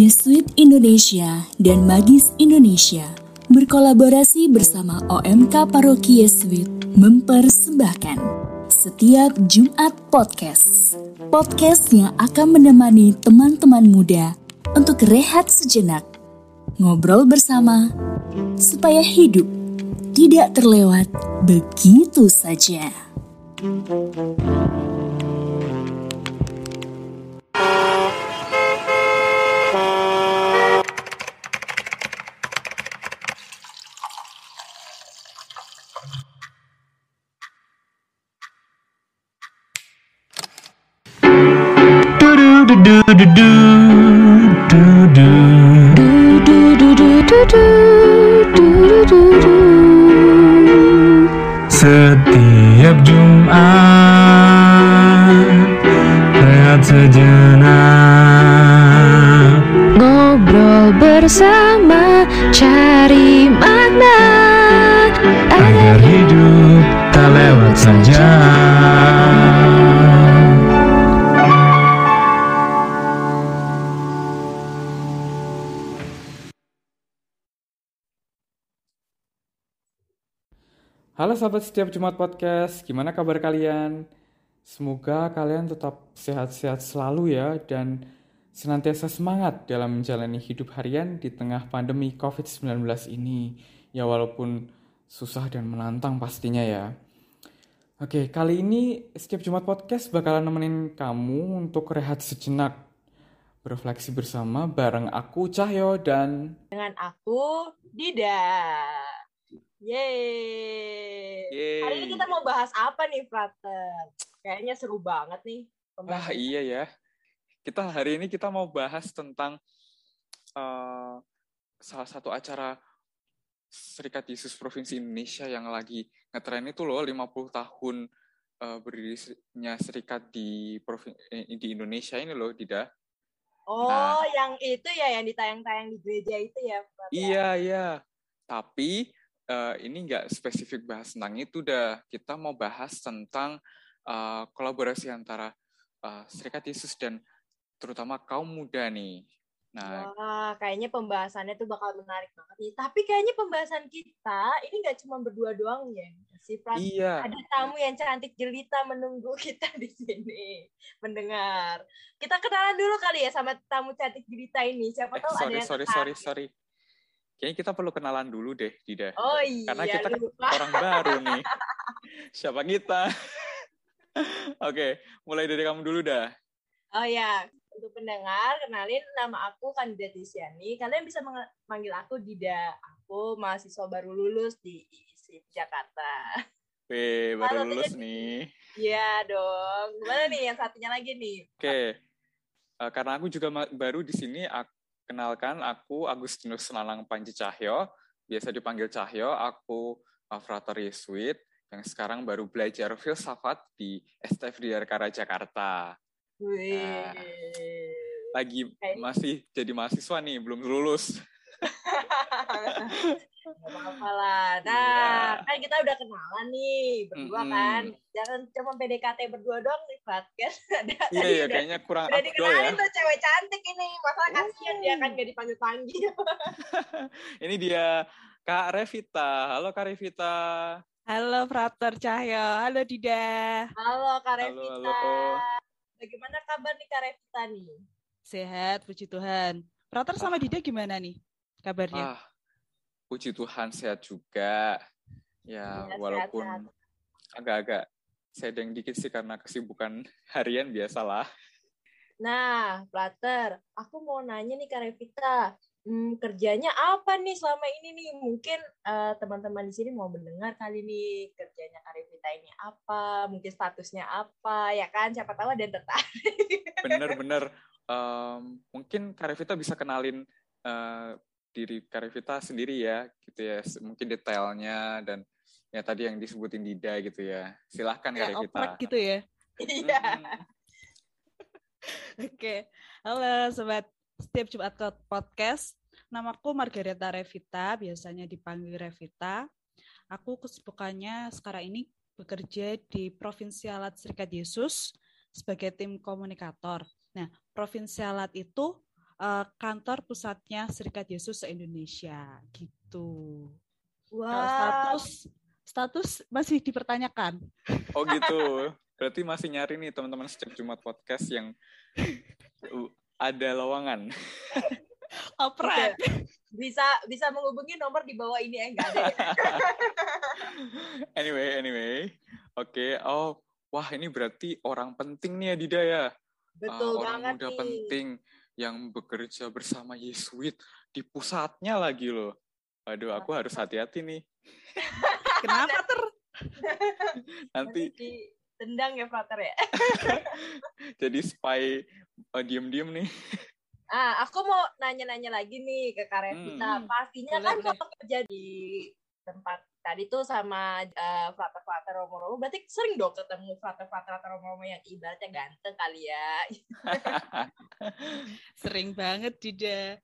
Yesuit Indonesia dan Magis Indonesia berkolaborasi bersama OMK Paroki Yesuit mempersembahkan setiap Jumat Podcast. Podcast yang akan menemani teman-teman muda untuk rehat sejenak, ngobrol bersama, supaya hidup tidak terlewat begitu saja. Setiap Jumat Rehat sejenak. Ngobrol bersama cari makna. Agar hidup tak lewat saja sahabat setiap Jumat Podcast, gimana kabar kalian? Semoga kalian tetap sehat-sehat selalu ya dan senantiasa semangat dalam menjalani hidup harian di tengah pandemi COVID-19 ini. Ya walaupun susah dan menantang pastinya ya. Oke, kali ini setiap Jumat Podcast bakalan nemenin kamu untuk rehat sejenak. Berefleksi bersama bareng aku Cahyo dan dengan aku Dida. Yeay. Yeay. Hari ini kita mau bahas apa nih, Frater? Kayaknya seru banget nih Wah pembahasan. iya ya. Kita hari ini kita mau bahas tentang eh, salah satu acara Serikat Yesus Provinsi Indonesia yang lagi ngetren itu loh 50 tahun eh, berdirinya serikat di provin- eh, di Indonesia ini loh, Dida. Oh, Nah. yang itu ya yang ditayang-tayang di gereja itu ya, Frater? Iya, iya. Tapi eh, ini nggak spesifik bahas tentang itu dah. Kita mau bahas tentang eh, kolaborasi antara eh, Serikat Yesus dan terutama kaum muda nih. Nah, Wah, kayaknya pembahasannya tuh bakal menarik banget nih. Tapi kayaknya pembahasan kita ini nggak cuma berdua doang ya, si Frater. iya. Ada tamu yang cantik jelita menunggu kita di sini mendengar. Kita kenalan dulu kali ya sama tamu cantik jelita ini. Siapa Eh, tahu ada sorry, yang sorry, tertarik. sorry, sorry. Kayaknya kita perlu kenalan dulu deh, Dida. Oh iya, Karena kita kan lupa. orang baru nih. Siapa kita? Oke, mulai dari kamu dulu dah. Oh ya, untuk pendengar, kenalin nama aku Kandida Tisyani. Kalian bisa manggil aku Dida. Aku mahasiswa baru lulus di ISIP Jakarta. Weh, baru Halo, lulus nih. Iya dong. Gimana nih yang satunya lagi nih? Oke, Eh, karena aku juga baru di sini, kenalkan aku Agustinus Nalang Panji Cahyo, biasa dipanggil Cahyo. Aku uh, frater Yesuit yang sekarang baru belajar filsafat di STF Kara Jakarta. Wih. Nah. Lagi masih jadi mahasiswa nih, belum lulus. Gak apa-apa lah. Nah, kan kita udah kenalan nih, berdua Mm-mm. kan. Jangan cuma PDKT berdua doang nih, Fat. Kan ada Iya, tadi iya, udah- kayaknya kurang Udah ya. dikenalin tuh cewek cantik ini. Masalah kasihan dia kan gak dipanggil-panggil. Ini dia Kak Revita. Halo Kak Revita. Halo Frater Cahyo, halo Dida. Halo Kak Halo, Revita. halo. Bagaimana kabar nih Kak Revita nih? Sehat, puji Tuhan. Frater sama Dida gimana nih kabarnya? Ah, puji Tuhan sehat juga. Ya, Iya, walaupun agak-agak sedeng dikit sih karena kesibukan harian biasalah. Nah, Plater, aku mau nanya nih Kak Revita. Hmm, kerjanya apa nih selama ini nih? Mungkin eh, teman-teman di sini mau mendengar kali nih kerjanya Kak Revita ini apa, mungkin statusnya apa, ya kan? Siapa tahu ada yang tertarik. Bener-bener. em, mungkin Kak Revita bisa kenalin eh, diri Kak Revita sendiri ya, gitu ya. Mungkin detailnya dan ya tadi yang disebutin Dida gitu ya. Silahkan Revita. oprek gitu ya. Iya. Oke, halo sobat setiap Jumat ke podcast. Namaku Margareta Revita, biasanya dipanggil Revita. Aku kesibukannya sekarang ini bekerja di Provinsialat Serikat Yesus sebagai tim komunikator. Nah, Provinsialat itu eh, kantor pusatnya Serikat Yesus se-Indonesia gitu. Kalau Wah, status status masih dipertanyakan. Oh gitu. Berarti masih nyari nih teman-teman setiap Jumat podcast yang uh, ada lowongan. Oprek. bisa bisa menghubungi nomor di bawah ini ya enggak ada ya. anyway, anyway. Oke. Oh, wah ini berarti orang penting nih ya Dida ya. Betul Ah, orang banget muda nih. penting yang bekerja bersama Yesuit di pusatnya lagi loh. Aduh, aku harus hati-hati nih. Kenapa ter? Nanti ditendang ya Frater ya. jadi spy eh, diem-diem nih. Ah, aku mau nanya-nanya lagi nih ke Kak Revita. Hmm. Pastinya Boleh, kan boleh. kalau kerja di tempat tadi tuh sama eh, frater-frater romo-romo, berarti sering dong ketemu frater-frater atau romo-romo yang ibaratnya ganteng kali ya. Sering banget Dida.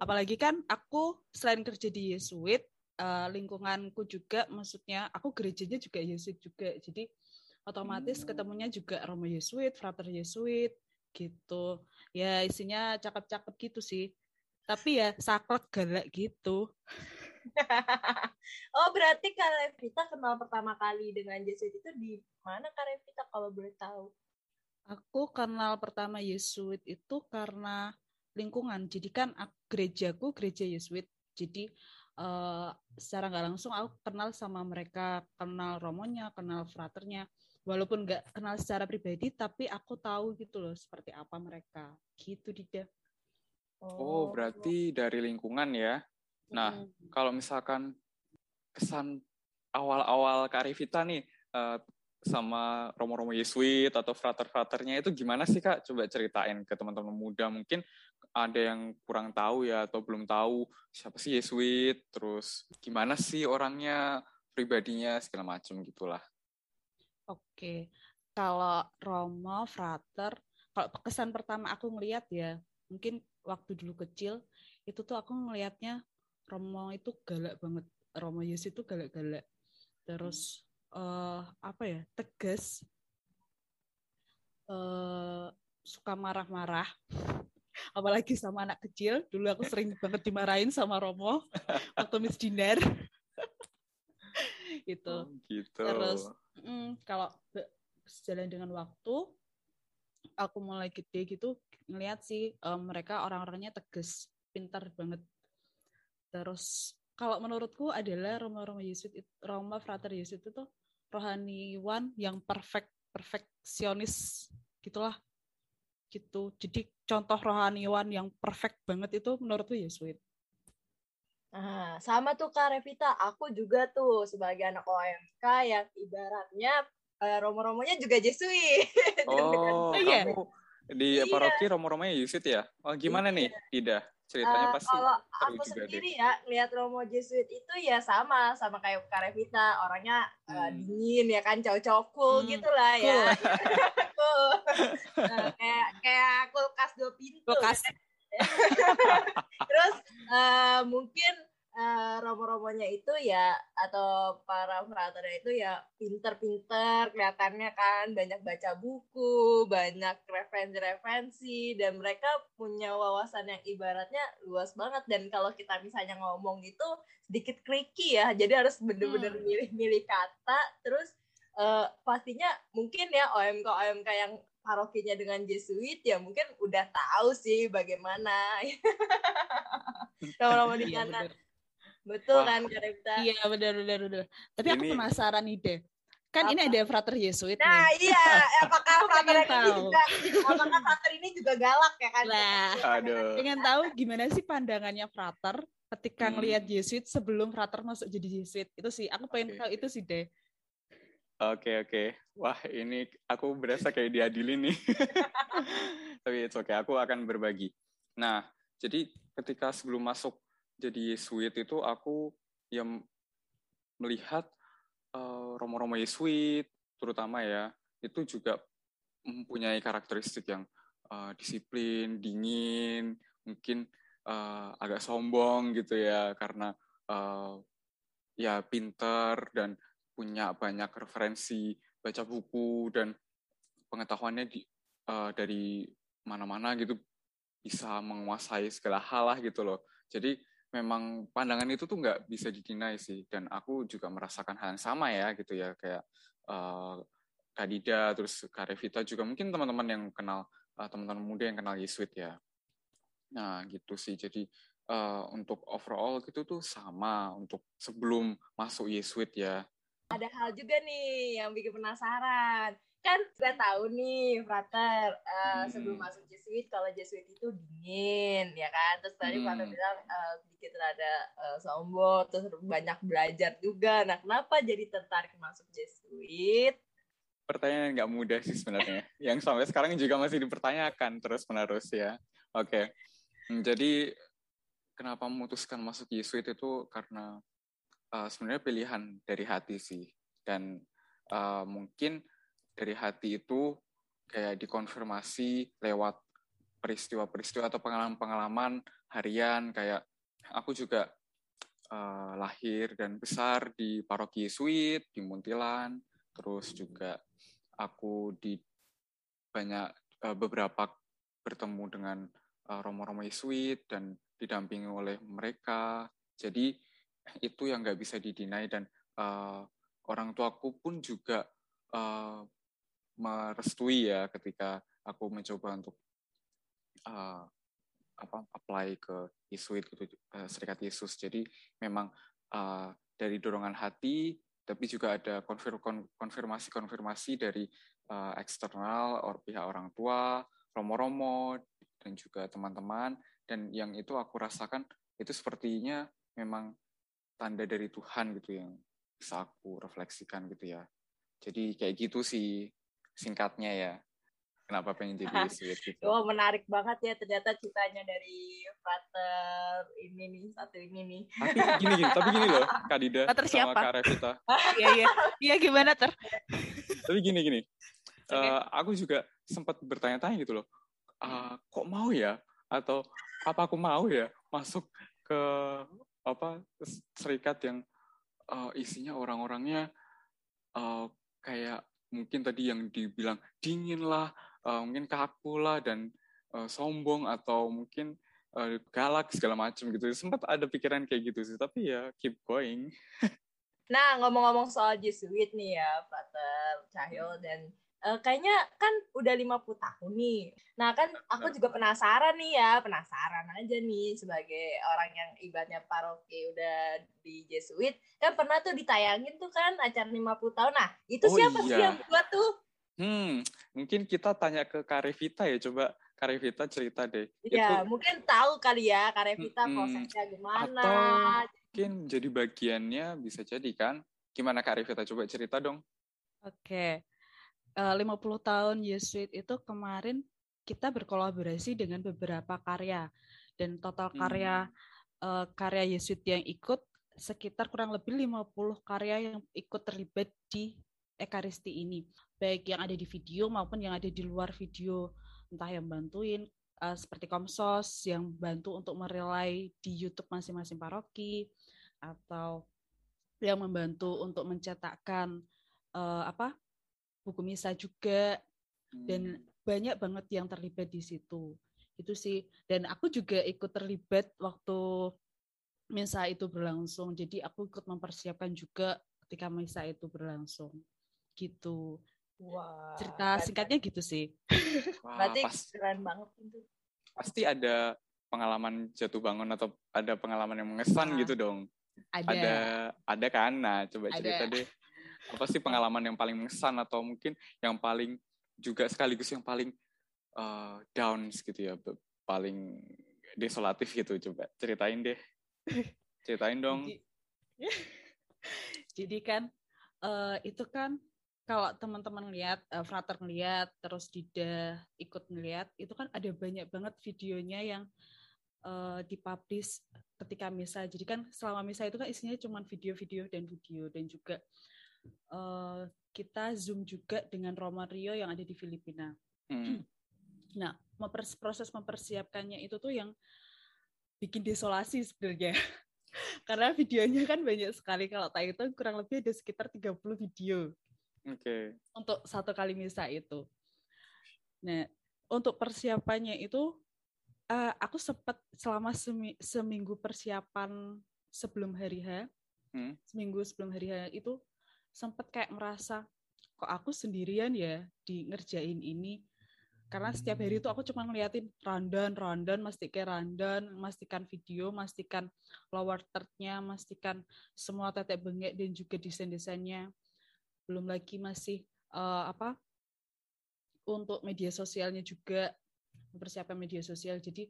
Apalagi kan aku selain kerja di Yesuit, eh, lingkunganku juga maksudnya aku gerejanya juga Yesuit juga. Jadi otomatis ketemunya juga Romo Yesuit, Frater Yesuit gitu. Ya isinya cakep-cakep gitu sih. Tapi ya saklek galak gitu. oh, berarti Kak Revita kenal pertama kali dengan Yesus itu di mana Kak Revita kalau boleh tahu? Aku kenal pertama Yesuit itu karena lingkungan. Jadi kan ak- gerejaku gereja Yesuit. Jadi eh, secara nggak langsung aku kenal sama mereka, kenal romonya, kenal fraternya. Walaupun nggak kenal secara pribadi, tapi aku tahu gitu loh seperti apa mereka. Gitu Dida. Oh, berarti dari lingkungan ya. Nah, Mm. kalau misalkan kesan awal-awal Kak Revita nih eh, sama Romo-Romo Yesuit atau frater-fraternya itu gimana sih Kak? Coba ceritain ke teman-teman muda. Mungkin ada yang kurang tahu ya atau belum tahu siapa sih Yesuit, terus gimana sih orangnya, pribadinya segala macam gitulah. Oke, kalau Romo, Frater, kalau kesan pertama aku ngelihat ya, mungkin waktu dulu kecil, itu tuh aku ngelihatnya Romo itu galak banget. Romo Yesus itu galak-galak. Terus eh apa ya, tegas, eh suka marah-marah. Apalagi sama anak kecil. Dulu aku sering banget dimarahin sama Romo waktu Miss Dinar. itu. Oh, gitu. Terus mm, kalau sejalan dengan waktu, aku mulai gede gitu ngelihat sih em, mereka orang-orangnya tegas, pintar banget. Terus kalau menurutku adalah Roma-Roma Yesuit, it- Roma Frater Yesuit itu rohaniwan yang perfect, perfeksionis gitulah gitu. Jadi contoh rohaniwan yang perfect banget itu menurutku Yesuit. Nah, sama tuh Kak Revita, aku juga tuh sebagai anak OMK yang ibaratnya eh, romo-romonya juga Jesuit. Oh, Iya. kamu di Iya. paroki Romo-Romonya Yesuit ya? Oh, gimana nih, Ida? Ceritanya Eh, pasti kalau aku juga deh. sendiri ya lihat Romo Jesuit itu ya sama sama kayak Kak Revita orangnya eh, Hmm. dingin ya kan cowok cool Hmm, gitu lah ya Cool. Nah, kayak kayak kulkas dua pintu Kulkas. terus eh, mungkin eh, romo-romonya itu ya atau para fraternya itu ya pinter-pinter kelihatannya kan banyak baca buku banyak referensi-referensi dan mereka punya wawasan yang ibaratnya luas banget dan kalau kita misalnya ngomong itu sedikit tricky ya jadi harus bener-bener Hmm. milih-milih kata terus eh, pastinya mungkin ya OMK OMK yang parokinya dengan Jesuit ya mungkin udah tahu sih bagaimana Romo-romo di Iya, sana bener. Betul Wah. kan Kak Revita? Iya benar benar benar. Tapi aku Ini- penasaran nih deh. Kan ini Apa? ada Frater Yesuit Nah nih. iya, apakah frater ini tahu. juga, apakah frater ini juga galak ya kan? Lah, Aduh. pengen tahu gimana sih pandangannya Frater ketika Hmm. ngelihat Yesuit sebelum Frater masuk jadi Yesuit. Itu sih aku pengen Oke. tahu itu sih deh. Oke oke. Wah ini aku berasa kayak diadili nih. Tapi it's okay. Aku akan berbagi. Nah jadi ketika sebelum masuk jadi Yesuit itu aku yang melihat eh, romo-romo Yesuit terutama ya itu juga mempunyai karakteristik yang eh, disiplin, dingin, mungkin eh, agak sombong gitu ya karena eh, ya pinter dan punya banyak referensi baca buku dan pengetahuannya di, eh, dari mana-mana gitu bisa menguasai segala hal lah gitu loh. Jadi memang pandangan itu tuh nggak bisa didinai sih. Dan aku juga merasakan hal yang sama ya gitu ya kayak uh, Kak Dida, terus Kak Revita juga mungkin teman-teman yang kenal uh, teman-teman muda yang kenal Yesuit ya. Nah gitu sih. Jadi uh, untuk overall gitu tuh sama untuk sebelum masuk Yesuit ya. Ada hal juga nih yang bikin penasaran kan udah tahu nih Frater uh, hmm. sebelum masuk Jesuit kalau Jesuit itu dingin ya kan terus tadi hmm. Frater bilang uh, sedikit ada uh, sombong terus banyak belajar juga nah kenapa jadi tertarik masuk Jesuit pertanyaan nggak mudah sih sebenarnya yang sampai sekarang juga masih dipertanyakan terus menerus ya oke okay. Hmm, jadi kenapa memutuskan masuk Jesuit itu karena uh, sebenarnya pilihan dari hati sih dan uh, mungkin dari hati itu kayak dikonfirmasi lewat peristiwa-peristiwa atau pengalaman-pengalaman harian kayak aku juga uh, lahir dan besar di paroki Yesuit di Muntilan. Terus juga aku di banyak uh, beberapa bertemu dengan uh, romo-romo Yesuit dan didampingi oleh mereka. Jadi itu yang nggak bisa didinai dan uh, orang tuaku pun juga uh, merestui ya ketika aku mencoba untuk uh, apa apply ke Yesuit gitu uh, Serikat Yesus. Jadi memang uh, dari dorongan hati tapi juga ada konfirmasi-konfirmasi dari uh, eksternal or pihak orang tua, romo-romo dan juga teman-teman dan yang itu aku rasakan itu sepertinya memang tanda dari Tuhan gitu yang bisa aku refleksikan gitu ya. Jadi kayak gitu sih singkatnya ya kenapa pengen jadi sweet gitu. Oh menarik banget ya ternyata ceritanya dari Frater ini nih satu ini nih. Tapi gini gini, tapi gini loh Kak Dida Frater sama siapa? Kak Revita. Iya iya, iya gimana ter? tapi gini gini, okay. uh, eh, aku juga sempat bertanya-tanya gitu loh, uh, kok mau ya atau apa aku mau ya masuk ke apa serikat yang uh, isinya orang-orangnya uh, kayak mungkin tadi yang dibilang dingin lah, uh, mungkin kaku lah dan uh, sombong atau mungkin uh, galak segala macam gitu. Sempat ada pikiran kayak gitu sih, tapi ya keep going. nah, ngomong-ngomong soal Jesuit nih ya, Pater Cahyo dan uh, kayaknya kan udah 50 tahun nih. Nah kan aku juga penasaran nih ya, penasaran aja nih sebagai orang yang ibaratnya paroki udah di Jesuit, kan pernah tuh ditayangin tuh kan acara 50 tahun. Nah itu oh, siapa iya. sih yang buat tuh? Hmm, mungkin kita tanya ke Karevita ya, coba Karevita cerita deh. Iya, mungkin tahu kali ya Karevita hmm, prosesnya gimana. Atau mungkin jadi bagiannya bisa jadi kan? Gimana Karevita coba cerita dong? Oke. Eh, uh, 50 tahun Yesuit itu kemarin kita berkolaborasi dengan beberapa karya. Dan total karya hmm. uh, karya Yesuit yang ikut sekitar kurang lebih 50 karya yang ikut terlibat di Ekaristi ini. Baik yang ada di video maupun yang ada di luar video. Entah yang bantuin uh, seperti Komsos yang bantu untuk merelai di YouTube masing-masing paroki atau yang membantu untuk mencetakkan uh, apa buku misa juga. Dan hmm. banyak banget yang terlibat di situ. Itu sih. Dan aku juga ikut terlibat waktu misa itu berlangsung. Jadi aku ikut mempersiapkan juga ketika misa itu berlangsung. Gitu. Wah, cerita singkatnya gitu sih. Wah, berarti pas, keren banget itu. Pasti ada pengalaman jatuh bangun atau ada pengalaman yang mengesan nah, gitu dong. Ada. Ada, ada kan? Nah coba ada. cerita deh apa sih pengalaman yang paling mengesan atau mungkin yang paling juga sekaligus yang paling uh, down gitu ya paling desolatif gitu? Coba ceritain deh. Ceritain dong. Jadi, jadi kan uh, itu kan kalau teman-teman lihat uh, frater ngeliat terus Dida ikut ngeliat itu kan ada banyak banget videonya yang uh, dipublish ketika misa. Jadi kan selama misa itu kan isinya cuma video-video dan video dan juga uh, kita zoom juga dengan Romario yang ada di Filipina. Hmm. Nah, mempers proses mempersiapkannya itu tuh yang bikin desolasi sebenarnya. Karena videonya kan banyak sekali kalau tak itu kurang lebih ada sekitar 30 video. Oke. Okay. Untuk satu kali misa itu. Nah, untuk persiapannya itu eh, aku sempat selama semi- seminggu persiapan sebelum hari H, Hmm. seminggu sebelum hari H itu sempat kayak merasa kok aku sendirian ya di ngerjain ini. Karena setiap hari itu aku cuma ngeliatin rundown, rundown, mastikan rundown, mastikan video, mastikan lower third-nya, mastikan semua tetek bengek dan juga desain-desainnya. Belum lagi masih eh, apa untuk media sosialnya juga mempersiapkan media sosial. Jadi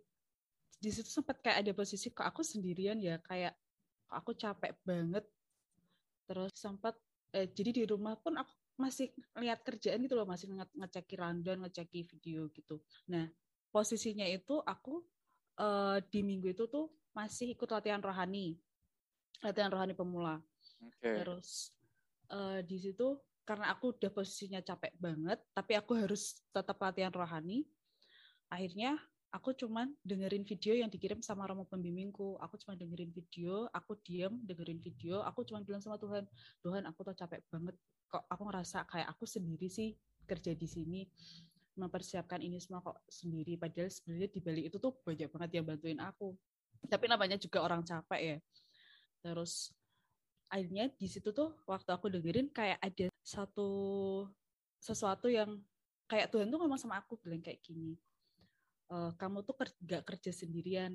di situ sempat kayak ada posisi kok aku sendirian ya kayak aku capek banget. Terus sempat eh, jadi di rumah pun aku masih lihat kerjaan gitu loh, masih nge ngeceki rundown, ngeceki video gitu. Nah, posisinya itu aku eh, di minggu itu tuh masih ikut latihan rohani. Latihan rohani pemula. Oke. Terus eh, di situ karena aku udah posisinya capek banget, tapi aku harus tetap latihan rohani. Akhirnya aku cuman dengerin video yang dikirim sama romo pembimbingku. Aku cuma dengerin video, aku diam dengerin video, aku cuma bilang sama Tuhan, Tuhan aku tuh capek banget. Kok aku ngerasa kayak aku sendiri sih kerja di sini mempersiapkan ini semua kok sendiri. Padahal sebenarnya di balik itu tuh banyak banget yang bantuin aku. Tapi namanya juga orang capek ya. Terus akhirnya di situ tuh waktu aku dengerin kayak ada satu sesuatu yang kayak Tuhan tuh ngomong sama aku bilang kayak gini "Eh, kamu tuh ker- nggak kerja sendirian.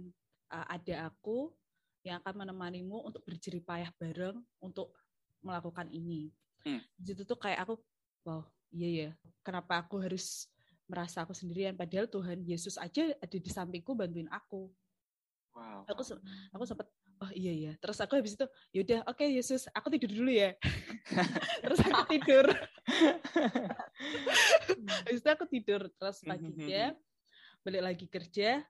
Eh, ada aku yang akan menemanimu untuk berjerih payah bareng untuk melakukan ini. Hmm. di situ tuh kayak aku wow iya ya. Kenapa aku harus merasa aku sendirian? Padahal Tuhan Yesus aja ada di sampingku bantuin aku. Wow. aku se- aku sempat oh iya ya. Terus aku habis itu yaudah oke Yesus aku tidur dulu ya. Terus aku tidur. Habis itu aku tidur terus paginya balik lagi kerja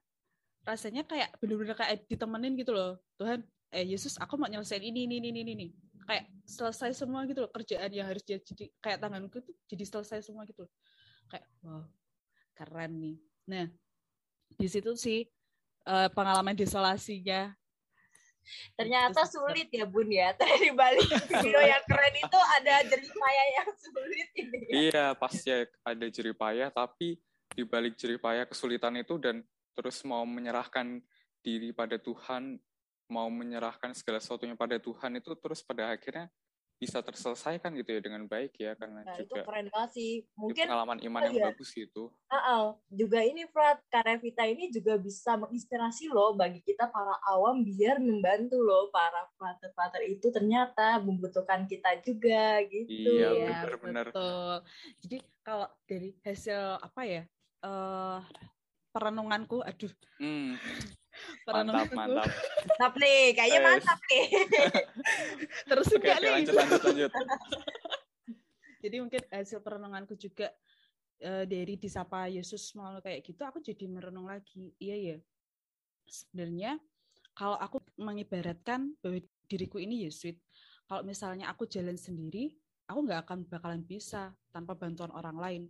rasanya kayak bener-bener kayak ditemenin gitu loh Tuhan eh Yesus aku mau nyelesain ini ini ini ini ini kayak selesai semua gitu loh kerjaan yang harus jadi jadi- kayak tanganku tuh jadi selesai semua gitu loh. kayak wow keren nih nah di situ sih eh, pengalaman desolasinya Ternyata sulit ya Bun ya. Ternyata di balik video yang keren itu ada jerih payah yang sulit ini. Iya, pasti ada jerih payah, tapi di balik jerih payah kesulitan itu dan terus mau menyerahkan diri pada Tuhan, mau menyerahkan segala sesuatunya pada Tuhan itu terus pada akhirnya bisa terselesaikan gitu ya dengan baik ya karena Nah, itu juga keren banget sih. itu Mungkin pengalaman iman oh yang iya. bagus gitu. uh juga ini Frat, Karevita ini juga bisa menginspirasi loh bagi kita para awam biar membantu loh para frater-frater itu ternyata membutuhkan kita juga gitu. Iya, Iya, benar-benar. betul. Jadi kalau dari hasil apa ya? Eh perenunganku, aduh, Hmm, mantap, perenunganku mantap. Mantap nih, kayaknya Yes. mantap nih. terus enggak oke, nih. lanjut, lanjut, lanjut. Jadi mungkin hasil perenunganku juga eh, dari disapa Yesus melalui kayak gitu, aku jadi merenung lagi. Iya ya. Sebenarnya kalau aku mengibaratkan bahwa diriku ini Yesuit, kalau misalnya aku jalan sendiri, aku nggak akan bakalan bisa tanpa bantuan orang lain.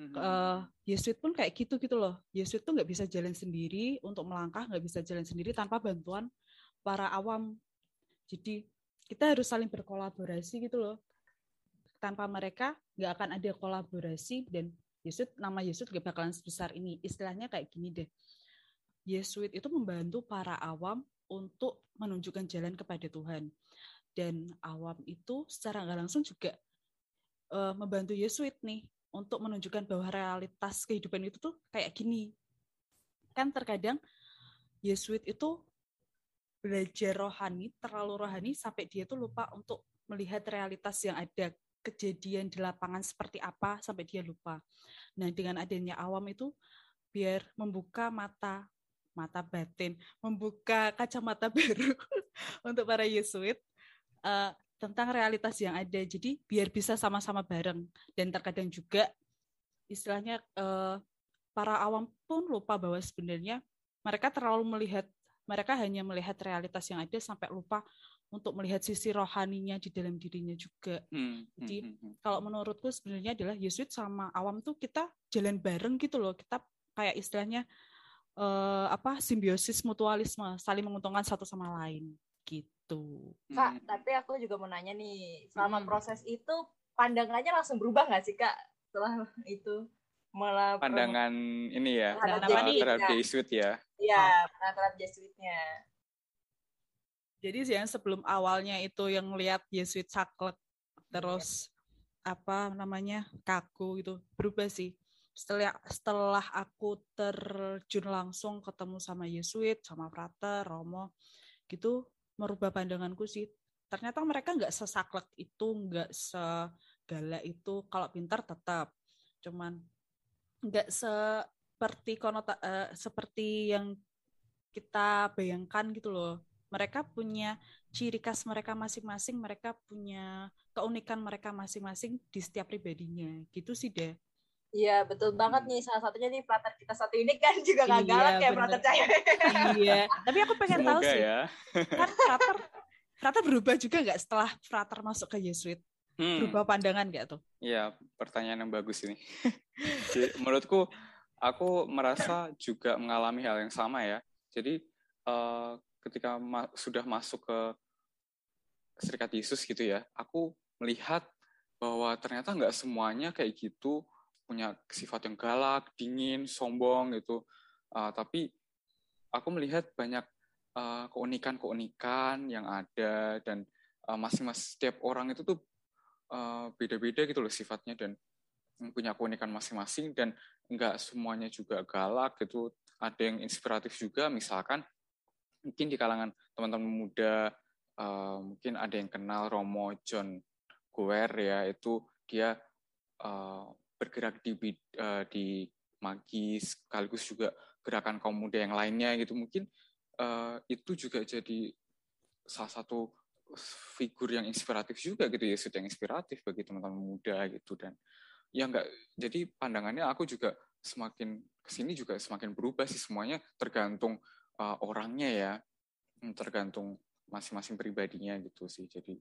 Mhm. eh Yesuit pun kayak gitu gitu loh. Yesuit tuh nggak bisa jalan sendiri untuk melangkah, nggak bisa jalan sendiri tanpa bantuan para awam. Jadi kita harus saling berkolaborasi gitu loh. Tanpa mereka nggak akan ada kolaborasi dan Yesuit nama Yesuit gak bakalan sebesar ini. Istilahnya kayak gini deh. Yesuit itu membantu para awam untuk menunjukkan jalan kepada Tuhan. Dan awam itu secara nggak langsung juga eh, membantu Yesuit nih untuk menunjukkan bahwa realitas kehidupan itu tuh kayak gini. Kan terkadang Yesuit itu belajar rohani, terlalu rohani sampai dia tuh lupa untuk melihat realitas yang ada, kejadian di lapangan seperti apa sampai dia lupa. Nah, dengan adanya awam itu biar membuka mata mata batin, membuka kacamata baru untuk para Yesuit eh, tentang realitas yang ada. Jadi biar bisa sama-sama bareng dan terkadang juga istilahnya eh, para awam pun lupa bahwa sebenarnya mereka terlalu melihat mereka hanya melihat realitas yang ada sampai lupa untuk melihat sisi rohaninya di dalam dirinya juga. Hmm, hmm, Jadi, hmm, hmm. Kalau menurutku sebenarnya adalah Yesuit sama awam tuh kita jalan bareng gitu loh. Kita kayak istilahnya eh, apa simbiosis mutualisme, saling menguntungkan satu sama lain gitu. Kak, Hmm. tapi aku juga mau nanya nih, selama Hmm. proses itu pandangannya langsung berubah nggak sih Kak setelah itu? malah Pandangan ini ya Terhadap Jesuit, terhadap ya. Jesuit ya. Iya, terhadap Jesuitnya. Jadi yang sebelum awalnya itu yang lihat Yesuit saklek terus apa namanya kaku gitu berubah sih. Setelah setelah aku terjun langsung ketemu sama Yesuit, sama Frater, Romo, gitu merubah pandanganku sih. Ternyata mereka nggak sesaklek itu, nggak segalak itu. Kalau pintar tetap, cuman nggak seperti konota eh, seperti yang kita bayangkan gitu loh mereka punya ciri khas mereka masing-masing, mereka punya keunikan mereka masing-masing di setiap pribadinya. Gitu sih deh. Iya, betul banget nih. Salah satunya nih Prater kita satu ini kan juga Iya, gak galak ya bener. Prater Cahaya. iya, tapi aku pengen tahu Semoga sih, ya. kan Frater, Frater berubah juga nggak setelah Frater masuk ke Yesuit? Hmm. Berubah pandangan nggak tuh? Iya, pertanyaan yang bagus ini. Jadi, menurutku, aku merasa juga mengalami hal yang sama ya. Jadi eh, ketika ma- sudah masuk ke Serikat Yesus gitu ya, aku melihat bahwa ternyata nggak semuanya kayak gitu punya sifat yang galak, dingin, sombong gitu. Eh, tapi aku melihat banyak eh, keunikan-keunikan yang ada dan eh, masing-masing setiap orang itu tuh eh, beda-beda gitu loh sifatnya dan punya keunikan masing-masing dan nggak semuanya juga galak gitu. Ada yang inspiratif juga, misalkan mungkin di kalangan teman-teman muda eh, mungkin ada yang kenal Romo John Guer ya itu dia eh, bergerak di eh, di magis sekaligus juga gerakan kaum muda yang lainnya gitu. Mungkin eh, itu juga jadi salah satu figur yang inspiratif juga gitu ya yang inspiratif bagi teman-teman muda gitu. Dan ya enggak jadi pandangannya aku juga semakin ke sini juga semakin berubah sih semuanya tergantung uh, orangnya ya. Hmm, tergantung masing-masing pribadinya gitu sih. Jadi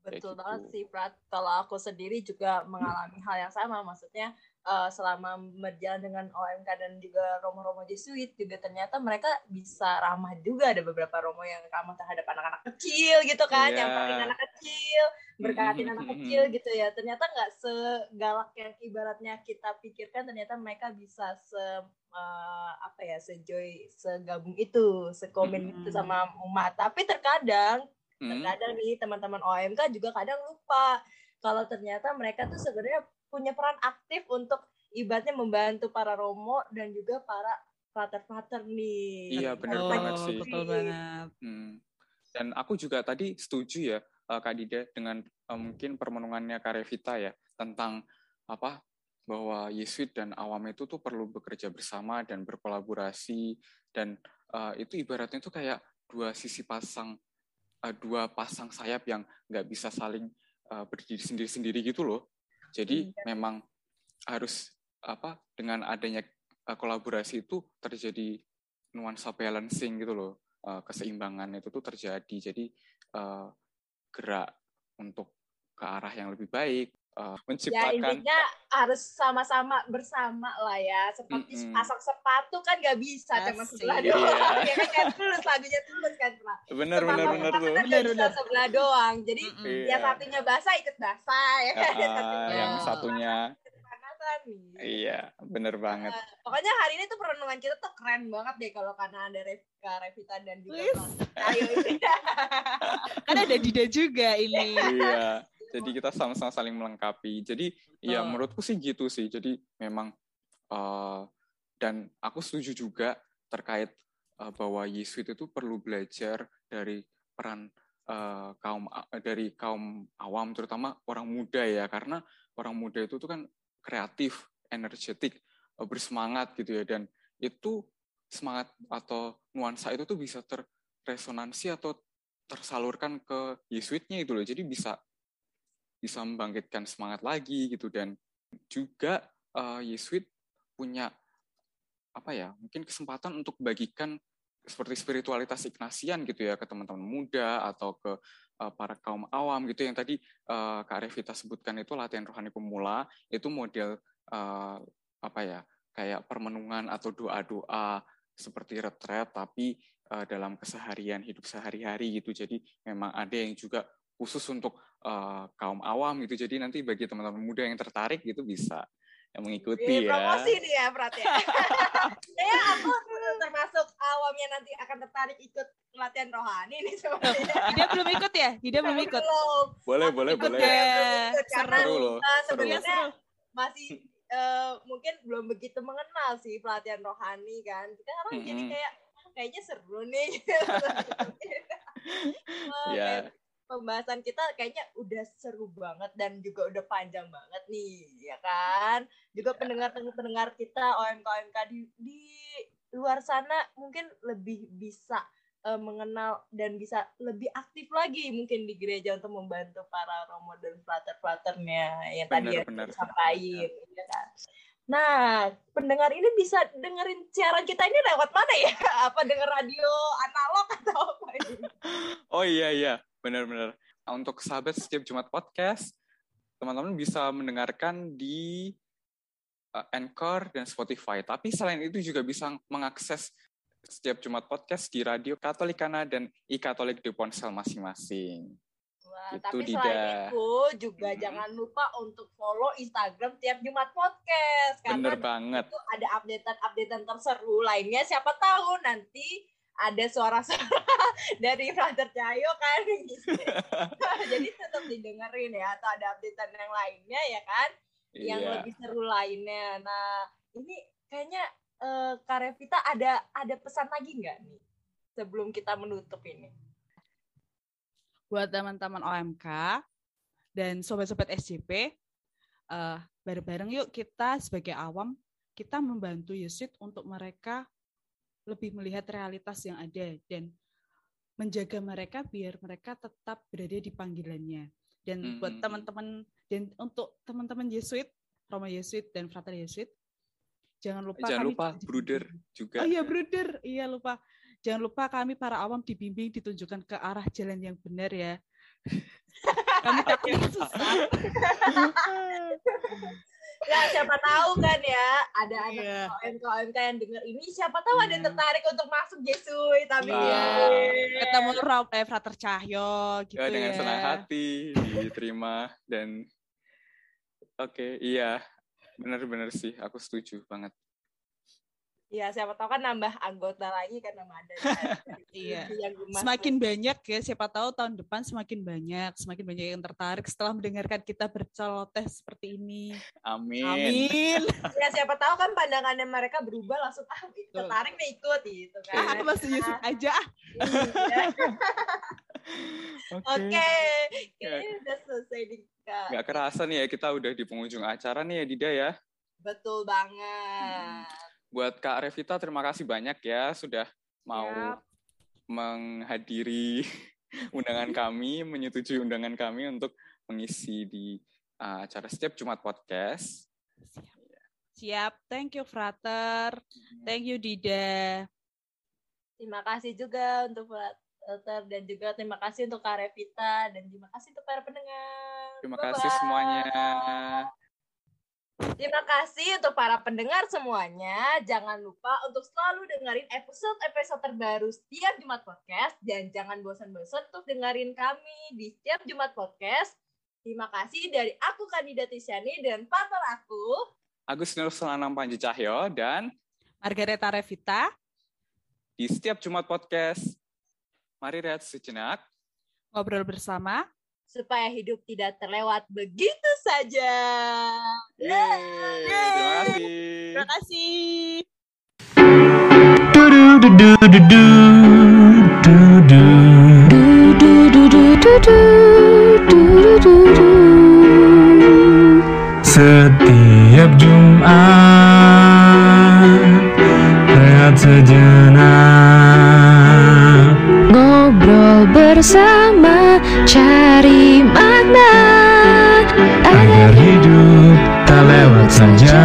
Betul gitu. banget sih, Prat. Kalau aku sendiri juga mengalami hal yang sama. Maksudnya eh, selama berjalan dengan OMK dan juga romo-romo Jesuit juga ternyata mereka bisa ramah juga. Ada beberapa romo yang ramah terhadap anak-anak kecil gitu kan, Iya. nyamperin anak kecil, berkatin anak kecil gitu ya. Ternyata nggak segalak yang ibaratnya kita pikirkan. Ternyata mereka bisa se eh, apa ya sejoy segabung itu, sekomen itu sama umat. Tapi terkadang terkadang nih teman-teman OMK juga kadang lupa kalau ternyata mereka tuh sebenarnya punya peran aktif untuk ibaratnya membantu para romo dan juga para frater-frater nih. Iya, bener Oh, banget sih. Betul banget. Hmm. Dan aku juga tadi setuju ya, eh, Kak Dida, dengan eh, mungkin permenungannya Kak Revita ya, tentang apa bahwa Yesuit dan awam itu tuh perlu bekerja bersama dan berkolaborasi, dan eh, itu ibaratnya tuh kayak dua sisi pasang, eh, dua pasang sayap yang nggak bisa saling eh, berdiri sendiri-sendiri gitu loh. Jadi memang harus apa dengan adanya eh, kolaborasi itu terjadi nuansa balancing gitu loh. Eh, keseimbangan itu tuh terjadi. Jadi eh, gerak untuk ke arah yang lebih baik eh, Ya menciptakan intinya harus sama-sama bersama lah ya. Seperti Mm-mm. pasang sepatu kan nggak bisa cuma sebelah Iya. doang. ya kan kan tulus lagunya tulus kan benar benar Sepatu benar sepatu tuh kan Benar, benar. sebelah doang. Jadi Mm-mm. Iya. yang satunya basah ikut basah ya kan. Ah, Satunya yang satunya nih. iya benar banget Eh, pokoknya hari ini tuh perenungan kita tuh keren banget deh kalau karena ada Revka, Revita dan juga. Ayo ini. Kan ada Dida juga ini. iya jadi kita sama-sama saling melengkapi. Jadi ya Betul. menurutku sih gitu sih. Jadi memang eh, dan aku setuju juga terkait eh, bahwa Yesuit itu perlu belajar dari peran eh, kaum dari kaum awam terutama orang muda ya. Karena orang muda itu tuh kan kreatif energetik eh, bersemangat gitu ya. Dan itu semangat atau nuansa itu tuh bisa terresonansi atau tersalurkan ke Yesuitnya itu loh. Jadi bisa bisa membangkitkan semangat lagi gitu. Dan juga eh, Yesuit punya apa ya mungkin kesempatan untuk bagikan seperti spiritualitas Ignasian gitu ya ke teman-teman muda atau ke eh, para kaum awam gitu. Yang tadi eh, Kak Revita sebutkan itu latihan rohani pemula itu model eh, apa ya kayak permenungan atau doa-doa seperti retret tapi eh, dalam keseharian hidup sehari-hari gitu. Jadi memang ada yang juga khusus untuk eh, kaum awam gitu jadi nanti bagi teman-teman muda yang tertarik gitu bisa yang mengikuti Iya, ya. promosi nih ya Prat ya. Kayaknya aku termasuk awamnya nanti akan tertarik ikut pelatihan rohani nih sebenarnya. Dia belum ikut ya? Dia belum ikut. Belum. Boleh, Aku boleh, ikut boleh. ya, ikut, karena Seru loh, uh, seru. sebenarnya Seru. masih eh, mungkin belum begitu mengenal sih pelatihan rohani kan. Kita orang jadi Mm-mm. kayak "Ah, kayaknya seru nih. Wah, Ya. kayak pembahasan kita kayaknya udah seru banget dan juga udah panjang banget nih, ya kan? Juga pendengar-pendengar kita OMK-OMK di, di luar sana mungkin lebih bisa eh, mengenal dan bisa lebih aktif lagi mungkin di gereja untuk membantu para romo dan frater-fraternya yang tadi yang disampaikan, ya kan? Nah, pendengar ini bisa dengerin siaran kita ini lewat mana ya? Apa denger radio analog atau apa ini? Oh iya iya, benar-benar. Nah, untuk sahabat setiap Jumat podcast, teman-teman bisa mendengarkan di uh, Anchor dan Spotify. Tapi selain itu juga bisa mengakses setiap Jumat podcast di Radio Katolikana dan i-Katolik di ponsel masing-masing. Wah, Gitu, tapi Dida. selain itu juga Mhm. jangan lupa untuk follow Instagram tiap Jumat podcast karena Bener banget. situ ada updatean-updatean terseru lainnya. Siapa tahu nanti ada suara-suara dari Brother Cahyo kan gitu. Jadi tetap didengerin ya atau ada updatean yang lainnya ya kan yang Iya. lebih seru lainnya. Nah, ini kayaknya eh, Kak Revita ada ada pesan lagi nggak nih sebelum kita menutup ini? buat teman-teman OMK dan sobat-sobat SJP, eh, bareng-bareng yuk kita sebagai awam, kita membantu Yesus untuk mereka lebih melihat realitas yang ada dan menjaga mereka biar mereka tetap berada di panggilannya. Dan buat Mhm. teman-teman dan untuk teman-teman Yesuit, Roma Yesuit dan Frater Yesuit, jangan lupa Jangan kami lupa bruder juga. Oh iya bruder, iya lupa. Jangan lupa kami para awam dibimbing, ditunjukkan ke arah jalan yang benar ya. kami takut sesat. Nah, siapa tahu kan ya, ada anak Iya. OMK OMK yang denger ini, siapa tahu ada yang Iya. tertarik untuk masuk Jesuit, tapi Iya. Iya. Ketemu Rob, eh, Frater Cahyo gitu Ya, dengan ya. senang hati diterima dan oke iya benar-benar sih aku setuju banget Ya, siapa tahu kan nambah anggota lagi kan nama ada Iya. yang. Semakin banyak ya, siapa tahu tahun depan semakin banyak, semakin banyak yang tertarik setelah mendengarkan kita berceloteh seperti ini. amin, Amin. ya siapa tahu kan pandangannya mereka berubah langsung ah tertarik nih ikut gitu kan. Ah, masih Yesus aja. ah. Iya. oke Oke, kayaknya udah selesai nih Kak. nggak kerasa nih ya kita udah di penghujung acara nih ya Dida ya Betul banget. Buat Kak Revita terima kasih banyak ya sudah mau Siap. menghadiri undangan kami menyetujui undangan kami untuk mengisi di uh, acara setiap Jumat podcast Siap. Thank you Frater. Thank you Dida. Terima kasih juga untuk Walter dan juga terima kasih untuk Kak Revita dan terima kasih untuk para pendengar. terima Bye-bye. kasih semuanya Terima kasih untuk para pendengar semuanya. Jangan lupa untuk selalu dengerin episode-episode terbaru setiap Jumat Podcast. Dan jangan bosan-bosan untuk dengerin kami di setiap Jumat Podcast. Terima kasih dari aku kandidat Tisyani dan partner aku. Agus Nur Selanam Panji Cahyo dan Margareta Revita. di setiap Jumat podcast mari rehat sejenak Ngobrol bersama. Supaya hidup tidak terlewat begitu saja. Yeay, terima kasih Terima kasih. Setiap Jumat Rehat sejenak Ngobrol bersama bermakna Agar hidup tak lewat saja.